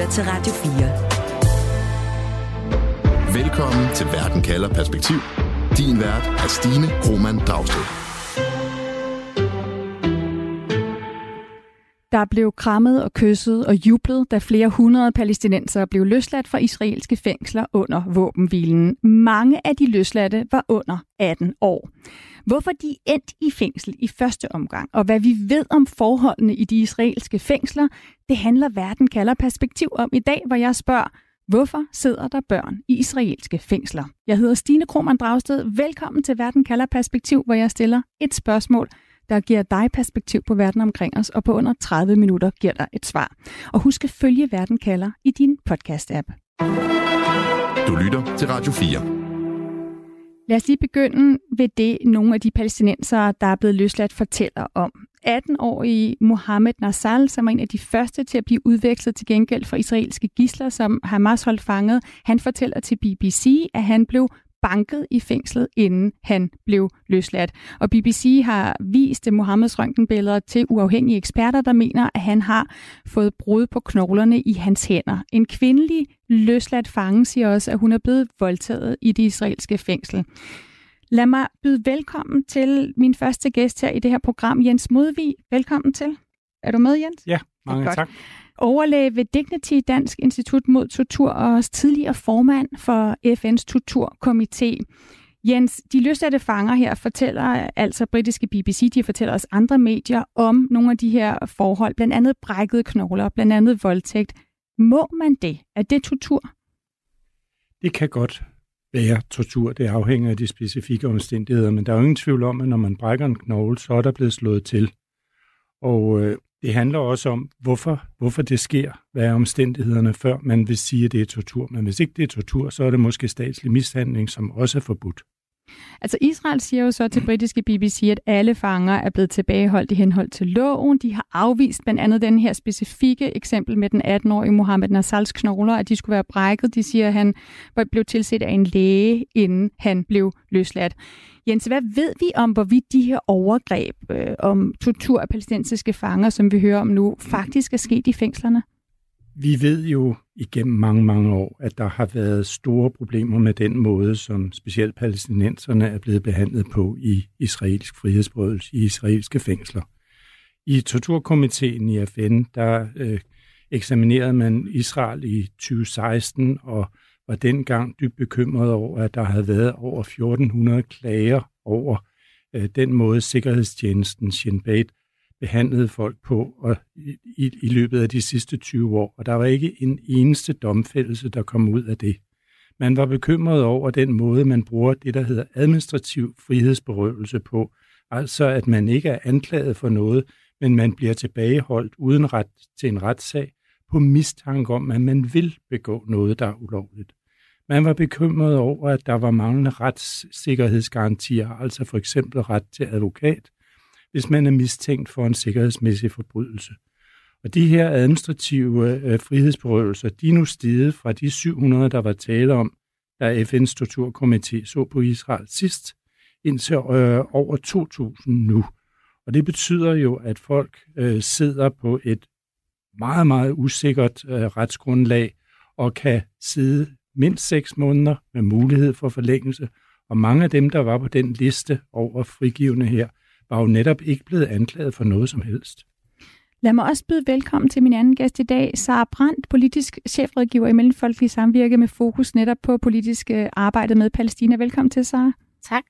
lytter til Radio 4. Velkommen til Verden kalder perspektiv. Din vært er Stine Roman Dragsted. Der blev krammet og kysset og jublet, da flere hundrede palæstinenser blev løsladt fra israelske fængsler under våbenhvilen. Mange af de løsladte var under 18 år. Hvorfor de endt i fængsel i første omgang, og hvad vi ved om forholdene i de israelske fængsler, det handler Verden kalder perspektiv om i dag, hvor jeg spørger, hvorfor sidder der børn i israelske fængsler? Jeg hedder Stine Krohmann Dragsted. Velkommen til Verden kalder perspektiv, hvor jeg stiller et spørgsmål, der giver dig perspektiv på verden omkring os, og på under 30 minutter giver dig et svar. Og husk at følge Verden kalder i din podcast-app. Du lytter til Radio 4. Lad os lige begynde ved det, nogle af de palæstinensere, der er blevet løsladt, fortæller om. 18-årige Mohammed Nassal, som var en af de første til at blive udvekslet til gengæld for israelske gisler, som Hamas holdt fanget, han fortæller til BBC, at han blev banket i fængslet, inden han blev løsladt. Og BBC har vist Mohammeds røntgenbilleder til uafhængige eksperter, der mener, at han har fået brud på knoglerne i hans hænder. En kvindelig løsladt fange siger også, at hun er blevet voldtaget i det israelske fængsel. Lad mig byde velkommen til min første gæst her i det her program, Jens Modvig. Velkommen til. Er du med, Jens? Ja, mange tak overlæge ved Dignity Dansk Institut mod Tortur og også tidligere formand for FN's torturkomité. Jens, de løsladte fanger her fortæller altså britiske BBC, de fortæller os andre medier om nogle af de her forhold, blandt andet brækkede knogler, blandt andet voldtægt. Må man det? Er det tortur? Det kan godt være tortur. Det afhænger af de specifikke omstændigheder, men der er jo ingen tvivl om, at når man brækker en knogle, så er der blevet slået til. Og øh, det handler også om, hvorfor, hvorfor det sker, hvad er omstændighederne, før man vil sige, at det er tortur. Men hvis ikke det er tortur, så er det måske statslig mishandling, som også er forbudt. Altså Israel siger jo så til britiske BBC, at alle fanger er blevet tilbageholdt i henhold til loven. De har afvist blandt andet den her specifikke eksempel med den 18-årige Mohammed Nassals knogler, at de skulle være brækket. De siger, at han blev tilset af en læge, inden han blev løsladt. Jens, hvad ved vi om, hvorvidt de her overgreb øh, om tortur af palæstinensiske fanger, som vi hører om nu, faktisk er sket i fængslerne? Vi ved jo igennem mange, mange år, at der har været store problemer med den måde, som specielt palæstinenserne er blevet behandlet på i israelsk frihedsbrødelse, i israelske fængsler. I torturkomiteen i FN, der øh, eksaminerede man Israel i 2016 og var dengang dybt bekymret over, at der havde været over 1400 klager over øh, den måde, Sikkerhedstjenesten Shin Bet behandlede folk på og i, i løbet af de sidste 20 år, og der var ikke en eneste domfældelse, der kom ud af det. Man var bekymret over den måde, man bruger det, der hedder administrativ frihedsberøvelse på, altså at man ikke er anklaget for noget, men man bliver tilbageholdt uden ret til en retssag på mistanke om, at man vil begå noget, der er ulovligt. Man var bekymret over, at der var manglende retssikkerhedsgarantier, altså for eksempel ret til advokat, hvis man er mistænkt for en sikkerhedsmæssig forbrydelse. Og de her administrative øh, frihedsberøvelser, de er nu steget fra de 700, der var tale om, da FN's torturkomité så på Israel sidst, indtil øh, over 2.000 nu. Og det betyder jo, at folk øh, sidder på et meget, meget usikkert øh, retsgrundlag og kan sidde mindst seks måneder med mulighed for forlængelse. Og mange af dem, der var på den liste over frigivende her, var jo netop ikke blevet anklaget for noget som helst. Lad mig også byde velkommen til min anden gæst i dag, Sara Brandt, politisk chefrådgiver i Mellemfolkelig Samvirke med fokus netop på politisk arbejde med Palæstina. Velkommen til, Sara. Tak.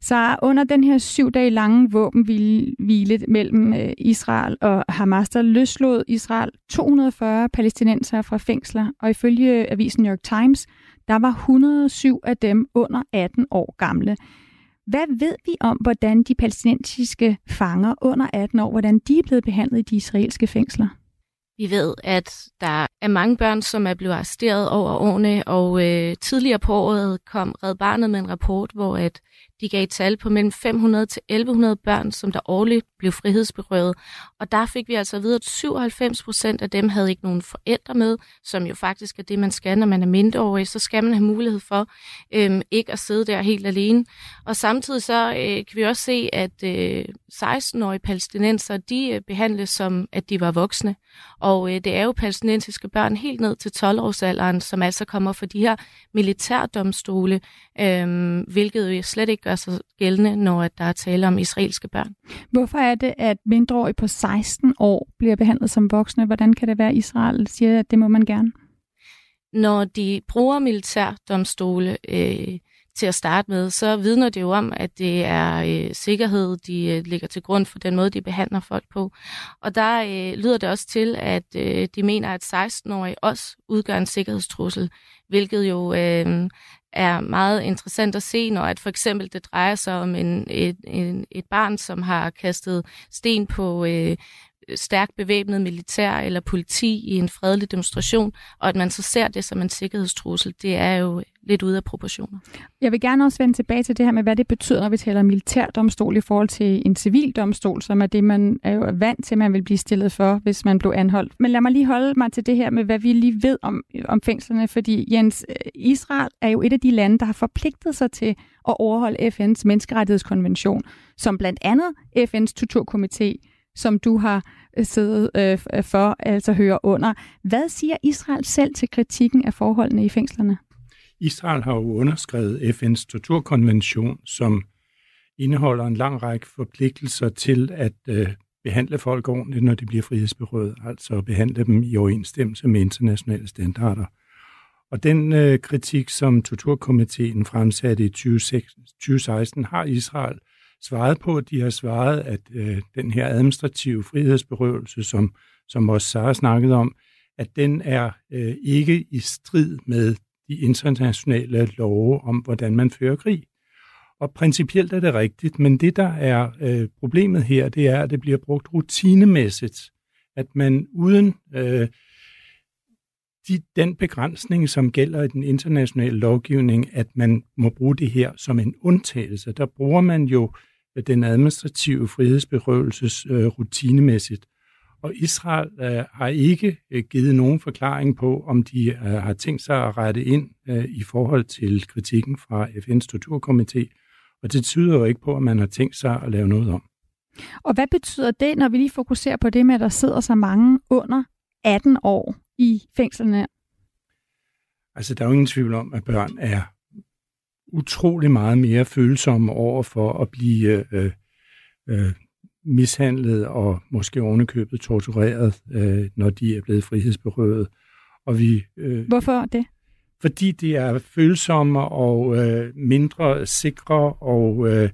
Så under den her syv dage lange våbenhvile mellem øh, Israel og Hamas, der løslod Israel 240 palæstinenser fra fængsler, og ifølge avisen New York Times, der var 107 af dem under 18 år gamle. Hvad ved vi om, hvordan de palæstinensiske fanger under 18 år, hvordan de er blevet behandlet i de israelske fængsler? Vi ved, at der er mange børn, som er blevet arresteret over årene, og øh, tidligere på året kom Red Barnet med en rapport, hvor at de gav tal på mellem 500 til 1100 børn, som der årligt blev frihedsberøvet. Og der fik vi altså at vide, at 97 procent af dem havde ikke nogen forældre med, som jo faktisk er det, man skal, når man er mindreårig. Så skal man have mulighed for øhm, ikke at sidde der helt alene. Og samtidig så øh, kan vi også se, at øh, 16-årige palæstinenser, de øh, behandles som, at de var voksne. Og øh, det er jo palæstinensiske børn helt ned til 12-årsalderen, som altså kommer for de her militærdomstole, øh, hvilket jo slet ikke gør sig gældende, når at der er tale om israelske børn. Hvorfor er det, at mindreårige på 16 år bliver behandlet som voksne? Hvordan kan det være, at Israel siger, at det må man gerne? Når de bruger militærdomstole, øh, til at starte med, så vidner det jo om, at det er øh, sikkerhed, de øh, ligger til grund for den måde, de behandler folk på. Og der øh, lyder det også til, at øh, de mener, at 16-årige også udgør en sikkerhedstrussel, hvilket jo øh, er meget interessant at se, når at for eksempel det drejer sig om en, et, en, et barn, som har kastet sten på øh, stærkt bevæbnet militær eller politi i en fredelig demonstration, og at man så ser det som en sikkerhedstrussel, det er jo lidt ude af proportioner. Jeg vil gerne også vende tilbage til det her med, hvad det betyder, når vi taler militærdomstol i forhold til en civil domstol, som er det, man er jo vant til, man vil blive stillet for, hvis man blev anholdt. Men lad mig lige holde mig til det her med, hvad vi lige ved om, om fængslerne, fordi Jens, øh, Israel er jo et af de lande, der har forpligtet sig til at overholde FN's menneskerettighedskonvention, som blandt andet FN's torturkomité som du har øh, siddet øh, øh, for, altså hører under. Hvad siger Israel selv til kritikken af forholdene i fængslerne? Israel har jo underskrevet FN's torturkonvention, som indeholder en lang række forpligtelser til at øh, behandle folk ordentligt, når de bliver frihedsberøvet, altså behandle dem i overensstemmelse med internationale standarder. Og den øh, kritik, som Torturkomiteen fremsatte i 2016, har Israel svaret på. De har svaret, at øh, den her administrative frihedsberøvelse, som, som også Sara snakkede om, at den er øh, ikke i strid med de internationale love om, hvordan man fører krig. Og principielt er det rigtigt, men det, der er øh, problemet her, det er, at det bliver brugt rutinemæssigt. At man uden øh, de, den begrænsning, som gælder i den internationale lovgivning, at man må bruge det her som en undtagelse, der bruger man jo den administrative frihedsberøvelses øh, rutinemæssigt. Og Israel øh, har ikke øh, givet nogen forklaring på, om de øh, har tænkt sig at rette ind øh, i forhold til kritikken fra FN's torturkomité. Og det tyder jo ikke på, at man har tænkt sig at lave noget om. Og hvad betyder det, når vi lige fokuserer på det med, at der sidder så mange under 18 år i fængslerne? Altså, der er jo ingen tvivl om, at børn er utrolig meget mere følsomme over for at blive øh, øh, mishandlet og måske ovenikøbet tortureret, øh, når de er blevet frihedsberøvet. Og vi, øh, Hvorfor det? Fordi de er følsomme og øh, mindre sikre og øh,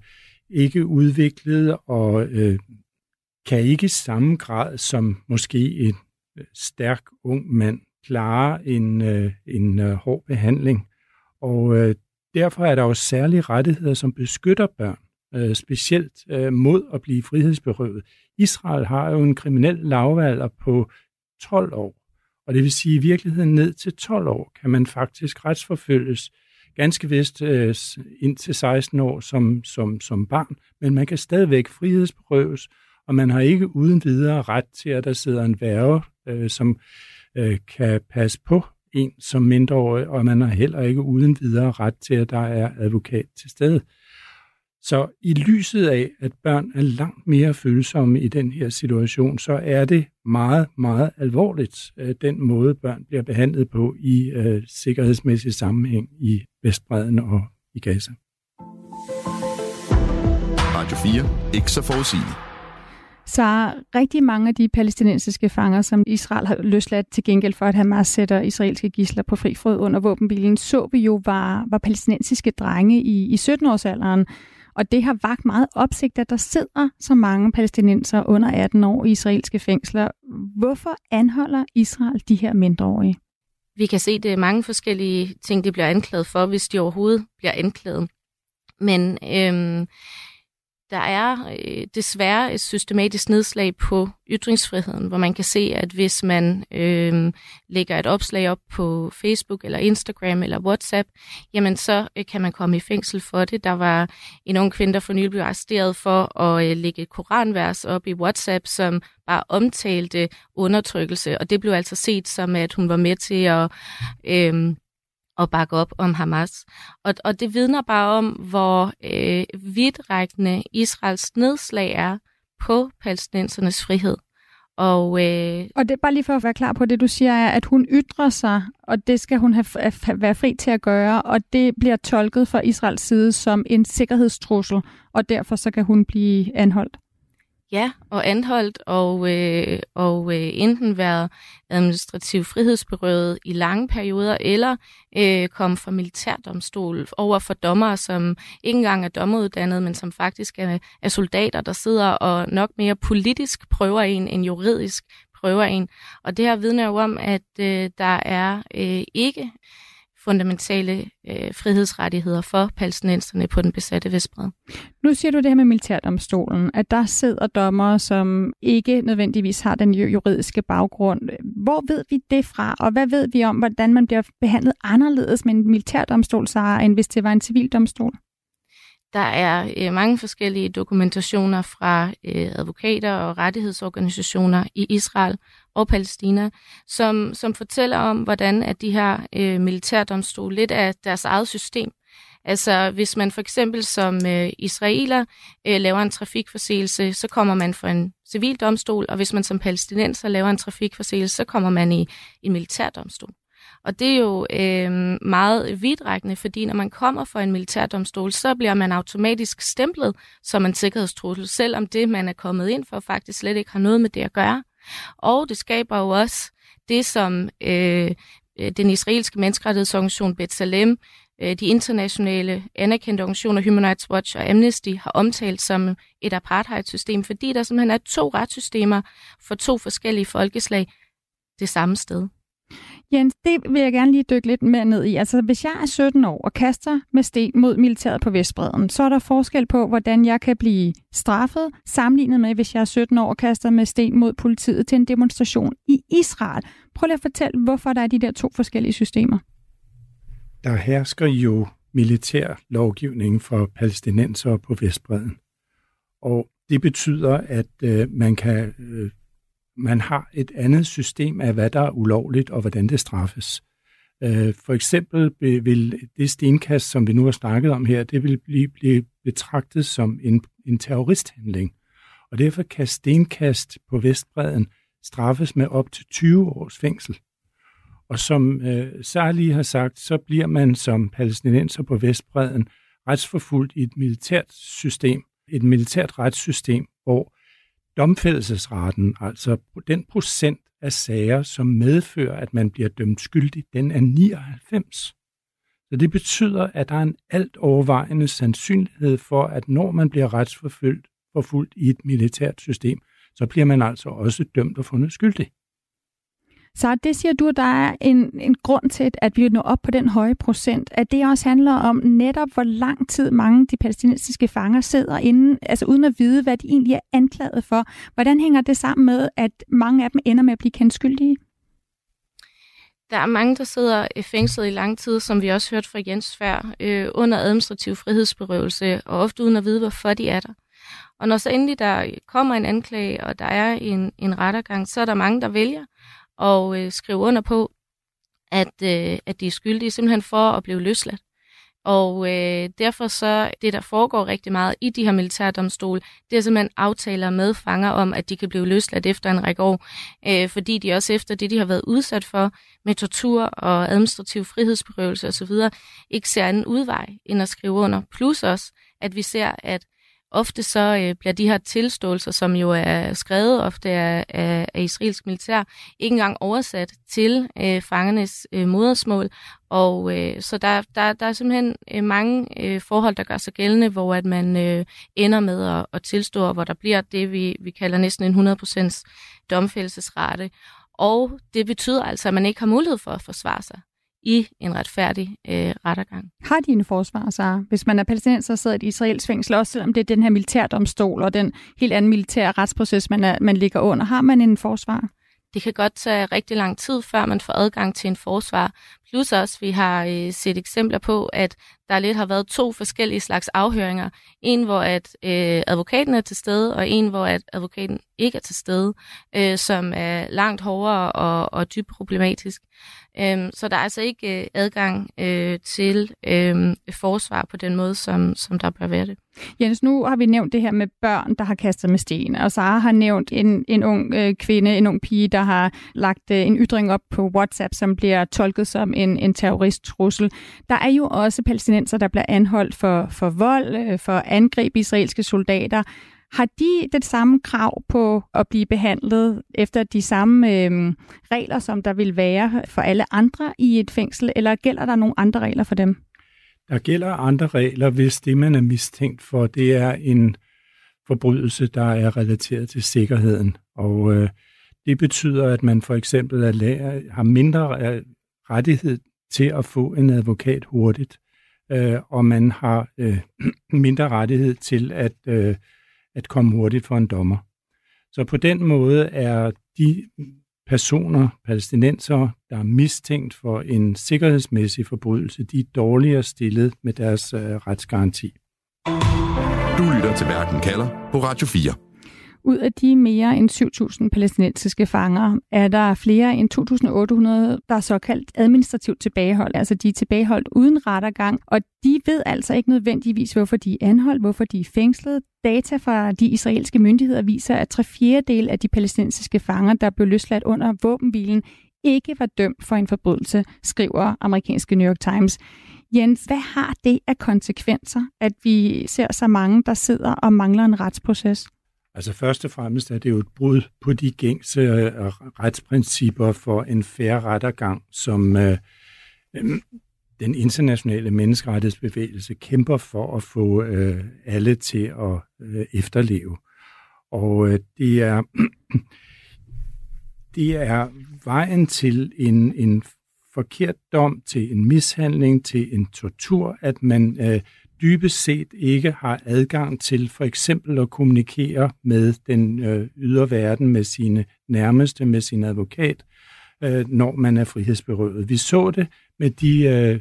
ikke udviklet og øh, kan ikke i samme grad som måske en øh, stærk ung mand klare en, øh, en øh, hård behandling. Og øh, derfor er der jo særlige rettigheder, som beskytter børn øh, specielt øh, mod at blive frihedsberøvet. Israel har jo en kriminel lavalder på 12 år, og det vil sige, at i virkeligheden ned til 12 år kan man faktisk retsforfølges ganske vist øh, indtil 16 år som, som, som barn, men man kan stadigvæk frihedsberøves, og man har ikke uden videre ret til, at der sidder en værge, øh, som øh, kan passe på en som mindreårig, og man har heller ikke uden videre ret til, at der er advokat til stede. Så i lyset af, at børn er langt mere følsomme i den her situation, så er det meget, meget alvorligt, øh, den måde børn bliver behandlet på i øh, sikkerhedsmæssig sammenhæng i Vestbreden og i Gaza. Radio 4. Ikke så forudsigeligt. Så rigtig mange af de palæstinensiske fanger, som Israel har løsladt til gengæld for, at Hamas sætter israelske gisler på fri fod under våbenbilen, så vi jo var, var palæstinensiske drenge i, i 17-årsalderen, og det har vagt meget opsigt, at der sidder så mange palæstinenser under 18 år i israelske fængsler. Hvorfor anholder Israel de her mindreårige? Vi kan se, at det er mange forskellige ting, de bliver anklaget for, hvis de overhovedet bliver anklaget. Men øhm, der er øh, desværre et systematisk nedslag på ytringsfriheden, hvor man kan se, at hvis man øh, lægger et opslag op på Facebook eller Instagram eller WhatsApp, jamen så øh, kan man komme i fængsel for det. Der var en ung kvinde, der for nylig blev arresteret for at øh, lægge et koranvers op i WhatsApp, som bare omtalte undertrykkelse, og det blev altså set som, at hun var med til at... Øh, at bakke op om Hamas. Og, og det vidner bare om, hvor øh, vidtrækkende Israels nedslag er på palæstinensernes frihed. Og, øh, og det er bare lige for at være klar på det, du siger, er, at hun ytrer sig, og det skal hun have, have, være fri til at gøre, og det bliver tolket fra Israels side som en sikkerhedstrussel, og derfor så kan hun blive anholdt. Ja, og anholdt og, øh, og øh, enten været administrativ frihedsberøvet i lange perioder, eller øh, komme fra militærdomstol over for dommere, som ikke engang er dommeruddannede, men som faktisk er, er soldater, der sidder og nok mere politisk prøver en end juridisk prøver en. Og det her vidner jo om, at øh, der er øh, ikke fundamentale øh, frihedsrettigheder for palæstinenserne på den besatte Vestbred. Nu siger du det her med militærdomstolen, at der sidder dommer, som ikke nødvendigvis har den juridiske baggrund. Hvor ved vi det fra, og hvad ved vi om, hvordan man bliver behandlet anderledes med en militærdomstol, så, end hvis det var en civildomstol? Der er øh, mange forskellige dokumentationer fra øh, advokater og rettighedsorganisationer i Israel og Palæstina, som, som fortæller om, hvordan at de her øh, militærdomstole lidt af deres eget system. Altså hvis man for eksempel som øh, israeler øh, laver en trafikforseelse, så kommer man for en civil domstol, og hvis man som palæstinenser laver en trafikforseelse, så kommer man i en militærdomstol. Og det er jo øh, meget vidtrækkende, fordi når man kommer for en militærdomstol, så bliver man automatisk stemplet som en sikkerhedstrussel, selvom det, man er kommet ind for, faktisk slet ikke har noget med det at gøre. Og det skaber jo også det, som øh, øh, den israelske menneskerettighedsorganisation B'Tselem, øh, de internationale anerkendte organisationer Human Rights Watch og Amnesty har omtalt som et apartheid-system, fordi der simpelthen er to retssystemer for to forskellige folkeslag det samme sted. Jens, det vil jeg gerne lige dykke lidt mere ned i. Altså, hvis jeg er 17 år og kaster med sten mod militæret på Vestbreden, så er der forskel på, hvordan jeg kan blive straffet, sammenlignet med, hvis jeg er 17 år og kaster med sten mod politiet til en demonstration i Israel. Prøv lige at fortælle, hvorfor der er de der to forskellige systemer. Der hersker jo militær lovgivning for palæstinenser på Vestbreden. Og det betyder, at øh, man kan øh, man har et andet system af, hvad der er ulovligt og hvordan det straffes. Øh, for eksempel vil det stenkast, som vi nu har snakket om her, det vil blive, blive betragtet som en, en terroristhandling. Og derfor kan stenkast på Vestbreden straffes med op til 20 års fængsel. Og som øh, Sarli har sagt, så bliver man som palæstinenser på Vestbreden retsforfulgt i et militært system, et militært retssystem, hvor domfældelsesraten, altså den procent af sager, som medfører, at man bliver dømt skyldig, den er 99. Så det betyder, at der er en alt overvejende sandsynlighed for, at når man bliver retsforfulgt forfulgt i et militært system, så bliver man altså også dømt og fundet skyldig. Så det siger du, der er en, en grund til, at vi når op på den høje procent, at det også handler om netop, hvor lang tid mange af de palæstinensiske fanger sidder inde, altså uden at vide, hvad de egentlig er anklaget for. Hvordan hænger det sammen med, at mange af dem ender med at blive kendt skyldige? Der er mange, der sidder fængslet i lang tid, som vi også hørte fra Jens før, øh, under administrativ frihedsberøvelse, og ofte uden at vide, hvorfor de er der. Og når så endelig der kommer en anklage, og der er en, en rettergang, så er der mange, der vælger og øh, skrive under på, at, øh, at de er skyldige simpelthen for at blive løsladt. Og øh, derfor så, det der foregår rigtig meget i de her militærdomstole, det er simpelthen aftaler med fanger om, at de kan blive løsladt efter en række år, øh, fordi de også efter det, de har været udsat for med tortur og administrativ frihedsberøvelse osv., ikke ser anden udvej end at skrive under. Plus også, at vi ser, at Ofte så øh, bliver de her tilståelser, som jo er skrevet ofte af, af, af israelsk militær, ikke engang oversat til øh, fangernes øh, modersmål. Og øh, så der, der, der er simpelthen øh, mange øh, forhold, der gør sig gældende, hvor at man øh, ender med at, at tilstå, hvor der bliver det, vi, vi kalder næsten en 100% domfældelsesrate. Og det betyder altså, at man ikke har mulighed for at forsvare sig i en retfærdig øh, rettergang. Har de en forsvar, så hvis man er palæstinenser, sidder i et israelsk fængsel, også selvom det er den her militærdomstol og den helt anden militære retsproces, man, er, man ligger under, har man en forsvar? Det kan godt tage rigtig lang tid, før man får adgang til en forsvar. Plus også, vi har øh, set eksempler på, at der lidt har været to forskellige slags afhøringer. En, hvor at øh, advokaten er til stede, og en, hvor at advokaten ikke er til stede, øh, som er langt hårdere og, og dybt problematisk. Øh, så der er altså ikke øh, adgang øh, til øh, forsvar på den måde, som, som der bør være det. Jens, nu har vi nævnt det her med børn, der har kastet med sten, og Sara har nævnt en, en ung øh, kvinde, en ung pige, der har lagt øh, en ytring op på WhatsApp, som bliver tolket som en, en terroristtrussel. Der er jo også palæstinenser, der bliver anholdt for, for vold, øh, for angreb israelske soldater. Har de det samme krav på at blive behandlet efter de samme øh, regler, som der vil være for alle andre i et fængsel, eller gælder der nogle andre regler for dem? Der gælder andre regler, hvis det, man er mistænkt for, det er en forbrydelse, der er relateret til sikkerheden. Og øh, det betyder, at man for eksempel er har mindre rettighed til at få en advokat hurtigt, øh, og man har øh, mindre rettighed til at, øh, at komme hurtigt for en dommer. Så på den måde er de personer, palæstinenser, der er mistænkt for en sikkerhedsmæssig forbrydelse, de er dårligere stillet med deres øh, retsgaranti. Du lytter til Verden kalder på Radio 4. Ud af de mere end 7.000 palæstinensiske fanger, er der flere end 2.800, der er såkaldt administrativt tilbageholdt. Altså de er tilbageholdt uden rettergang, og de ved altså ikke nødvendigvis, hvorfor de er anholdt, hvorfor de er fængslet. Data fra de israelske myndigheder viser, at tre fjerdedel af de palæstinensiske fanger, der blev løsladt under våbenhvilen, ikke var dømt for en forbrydelse, skriver amerikanske New York Times. Jens, hvad har det af konsekvenser, at vi ser så mange, der sidder og mangler en retsproces? Altså først og fremmest er det jo et brud på de gængse øh, retsprincipper for en færre rettergang, som øh, øh, den internationale menneskerettighedsbevægelse kæmper for at få øh, alle til at øh, efterleve. Og øh, det er det er vejen til en, en forkert dom, til en mishandling, til en tortur, at man øh, dybest set ikke har adgang til for eksempel at kommunikere med den øh, ydre verden, med sine nærmeste, med sin advokat, øh, når man er frihedsberøvet. Vi så det med de øh,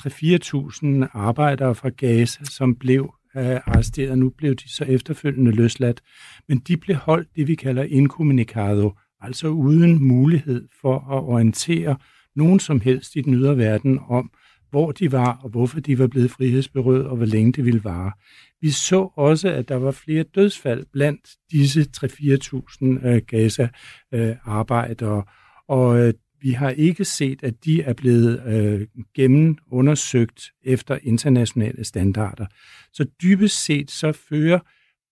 3-4.000 arbejdere fra Gaza, som blev øh, arresteret. Nu blev de så efterfølgende løsladt. Men de blev holdt det, vi kalder incommunicado, altså uden mulighed for at orientere nogen som helst i den ydre verden om, hvor de var, og hvorfor de var blevet frihedsberøvet, og hvor længe det ville vare. Vi så også, at der var flere dødsfald blandt disse 3-4.000 øh, Gaza-arbejdere, øh, og øh, vi har ikke set, at de er blevet øh, gennemundersøgt efter internationale standarder. Så dybest set så fører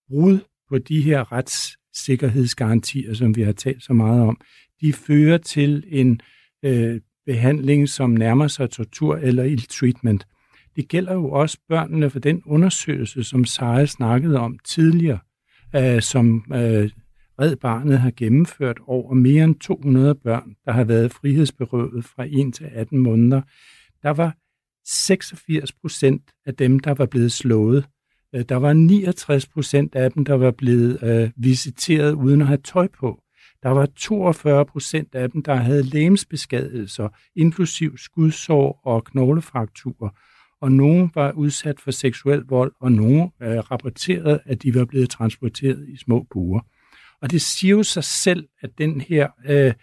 brud på de her retssikkerhedsgarantier, som vi har talt så meget om, de fører til en øh, behandling, som nærmer sig tortur eller ill treatment. Det gælder jo også børnene for den undersøgelse, som Sara snakkede om tidligere, øh, som øh, Red Barnet har gennemført over mere end 200 børn, der har været frihedsberøvet fra 1 til 18 måneder. Der var 86 procent af dem, der var blevet slået. Øh, der var 69 procent af dem, der var blevet øh, visiteret uden at have tøj på. Der var 42 procent af dem, der havde lemsbeskadigelser, inklusiv skudsår og knoglefrakturer, og nogle var udsat for seksuel vold, og nogle øh, rapporterede, at de var blevet transporteret i små buer. Og det siger jo sig selv, at den her øh,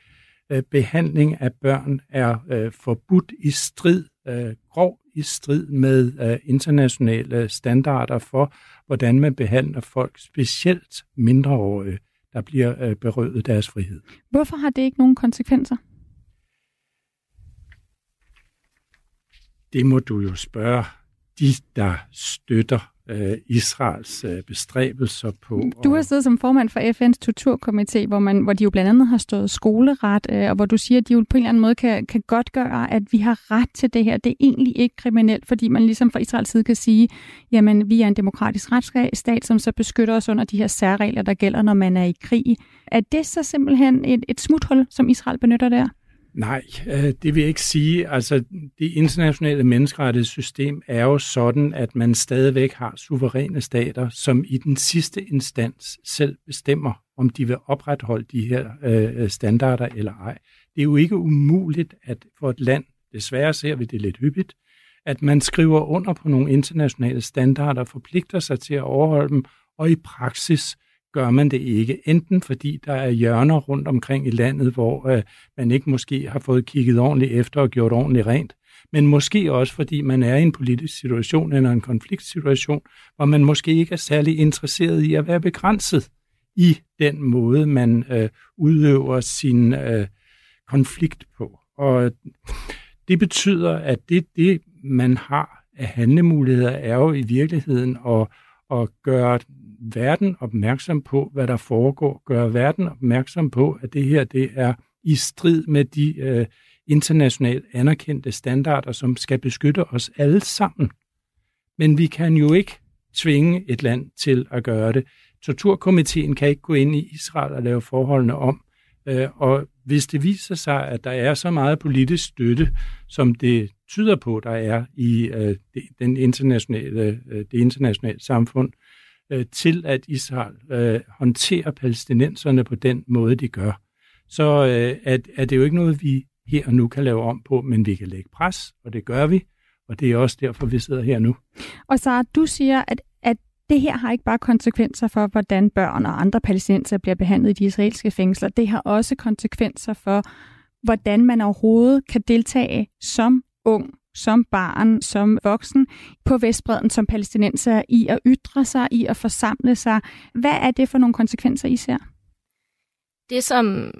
øh, behandling af børn er øh, forbudt i strid, øh, grov i strid med øh, internationale standarder for, hvordan man behandler folk, specielt mindreårige der bliver øh, berøvet deres frihed. Hvorfor har det ikke nogen konsekvenser? Det må du jo spørge de, der støtter øh, Israels øh, bestræbelser på. Du har siddet som formand for FN's torturkomité, hvor, man, hvor de jo blandt andet har stået skoleret, øh, og hvor du siger, at de jo på en eller anden måde kan, kan godt gøre, at vi har ret til det her. Det er egentlig ikke kriminelt, fordi man ligesom fra Israels side kan sige, jamen vi er en demokratisk retsstat, som så beskytter os under de her særregler, der gælder, når man er i krig. Er det så simpelthen et, et smuthul, som Israel benytter der? Nej, øh, det vil jeg ikke sige. Altså, det internationale menneskerettighedssystem er jo sådan, at man stadigvæk har suveræne stater, som i den sidste instans selv bestemmer, om de vil opretholde de her øh, øh, standarder eller ej. Det er jo ikke umuligt, at for et land, desværre ser vi det lidt hyppigt, at man skriver under på nogle internationale standarder, forpligter sig til at overholde dem, og i praksis gør man det ikke. Enten fordi der er hjørner rundt omkring i landet, hvor øh, man ikke måske har fået kigget ordentligt efter og gjort ordentligt rent, men måske også fordi man er i en politisk situation eller en konfliktsituation, hvor man måske ikke er særlig interesseret i at være begrænset i den måde, man øh, udøver sin øh, konflikt på. Og det betyder, at det, det man har af handlemuligheder, er jo i virkeligheden at, at gøre verden opmærksom på, hvad der foregår, gøre verden opmærksom på, at det her det er i strid med de øh, internationalt anerkendte standarder, som skal beskytte os alle sammen. Men vi kan jo ikke tvinge et land til at gøre det. Torturkomiteen kan ikke gå ind i Israel og lave forholdene om. Øh, og hvis det viser sig, at der er så meget politisk støtte, som det tyder på, der er i øh, det, den internationale, øh, det internationale samfund, øh, til at Israel øh, håndterer palæstinenserne på den måde, de gør, så øh, er, er det jo ikke noget, vi her og nu kan lave om på, men vi kan lægge pres, og det gør vi, og det er også derfor, vi sidder her nu. Og så du siger, at, at det her har ikke bare konsekvenser for, hvordan børn og andre palæstinenser bliver behandlet i de israelske fængsler. Det har også konsekvenser for, hvordan man overhovedet kan deltage som ung som barn, som voksen på Vestbreden som palæstinenser i at ytre sig, i at forsamle sig. Hvad er det for nogle konsekvenser, I ser? Det, som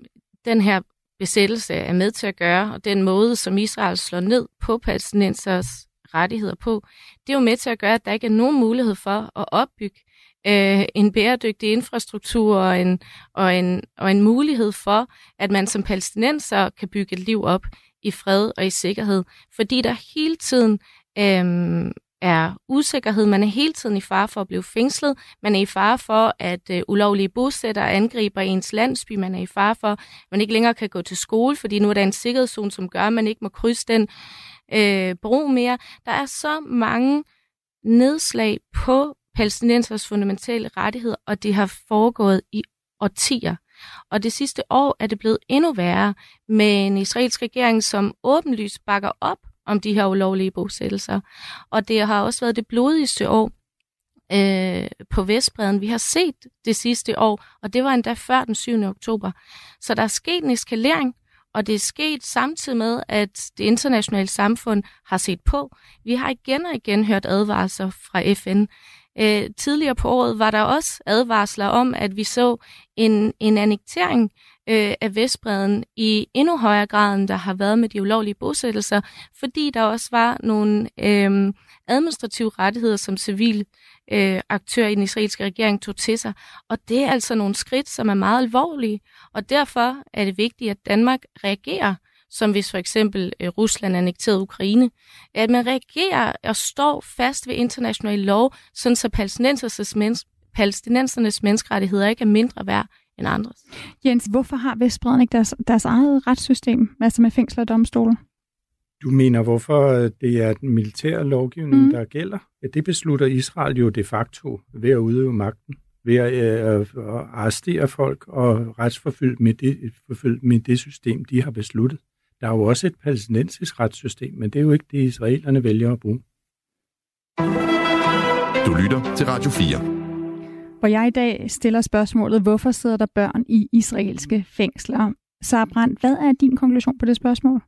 den her besættelse er med til at gøre, og den måde, som Israel slår ned på palæstinensers rettigheder på, det er jo med til at gøre, at der ikke er nogen mulighed for at opbygge øh, en bæredygtig infrastruktur og en, og, en, og en mulighed for, at man som palæstinenser kan bygge et liv op i fred og i sikkerhed, fordi der hele tiden øh, er usikkerhed. Man er hele tiden i fare for at blive fængslet. Man er i fare for, at øh, ulovlige bosættere angriber ens landsby. Man er i fare for, at man ikke længere kan gå til skole, fordi nu er der en sikkerhedszone, som gør, at man ikke må krydse den øh, bro mere. Der er så mange nedslag på palæstinensers fundamentale rettigheder, og det har foregået i årtier. Og det sidste år er det blevet endnu værre med en israelsk regering, som åbenlyst bakker op om de her ulovlige bosættelser. Og det har også været det blodigste år øh, på Vestbreden, vi har set det sidste år, og det var endda før den 7. oktober. Så der er sket en eskalering, og det er sket samtidig med, at det internationale samfund har set på. Vi har igen og igen hørt advarsler fra FN. Øh, tidligere på året var der også advarsler om, at vi så en, en annektering øh, af Vestbreden i endnu højere grad, end der har været med de ulovlige bosættelser, fordi der også var nogle øh, administrative rettigheder, som civil øh, aktør i den israelske regering tog til sig. Og det er altså nogle skridt, som er meget alvorlige, og derfor er det vigtigt, at Danmark reagerer som hvis for eksempel øh, Rusland annekterede Ukraine, at man reagerer og står fast ved international lov, sådan så palæstinensernes, menneske, palæstinensernes menneskerettigheder ikke er mindre værd end andres. Jens, hvorfor har Vestbreden ikke deres, deres eget retssystem, altså med fængsler og domstole? Du mener, hvorfor øh, det er den militære lovgivning, mm. der gælder? Ja, det beslutter Israel jo de facto ved at udøve magten, ved at, øh, at arrestere folk og retsforfølge med det, med det system, de har besluttet. Der er jo også et palæstinensisk retssystem, men det er jo ikke det, israelerne vælger at bruge. Du lytter til Radio 4. Hvor jeg i dag stiller spørgsmålet, hvorfor sidder der børn i israelske fængsler? Så Brandt, hvad er din konklusion på det spørgsmål?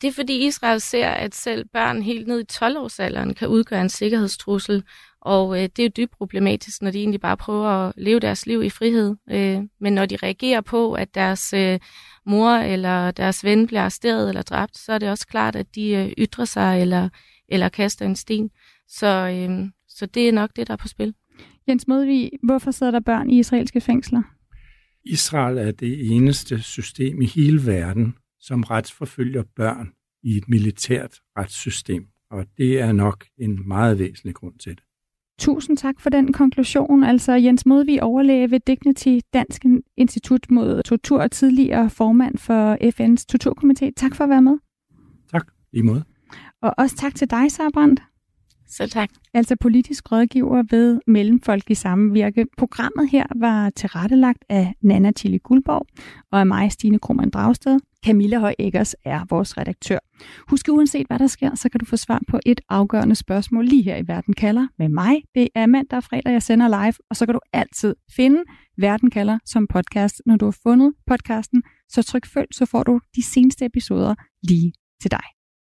Det er fordi Israel ser, at selv børn helt ned i 12-årsalderen kan udgøre en sikkerhedstrussel, og øh, det er jo dybt problematisk, når de egentlig bare prøver at leve deres liv i frihed. Øh, men når de reagerer på, at deres øh, mor eller deres ven bliver arresteret eller dræbt, så er det også klart, at de øh, ytrer sig eller, eller kaster en sten. Så, øh, så det er nok det, der er på spil. Jens Modvig, hvorfor sidder der børn i israelske fængsler? Israel er det eneste system i hele verden, som retsforfølger børn i et militært retssystem. Og det er nok en meget væsentlig grund til det. Tusind tak for den konklusion. Altså Jens Modvig, overlæge ved Dignity Dansk Institut mod Tortur og tidligere formand for FN's Torturkomité. Tak for at være med. Tak, i måde. Og også tak til dig, Sarbrandt. Selv tak. Altså politisk rådgiver ved Mellemfolk i Sammenvirke. Programmet her var tilrettelagt af Nana Tilly Guldborg og af mig, Stine Krohmann Dragsted. Camilla Høj Eggers er vores redaktør. Husk, uanset hvad der sker, så kan du få svar på et afgørende spørgsmål lige her i Verden kalder med mig. Det er mandag og fredag, jeg sender live, og så kan du altid finde Verden kalder som podcast. Når du har fundet podcasten, så tryk følg, så får du de seneste episoder lige til dig.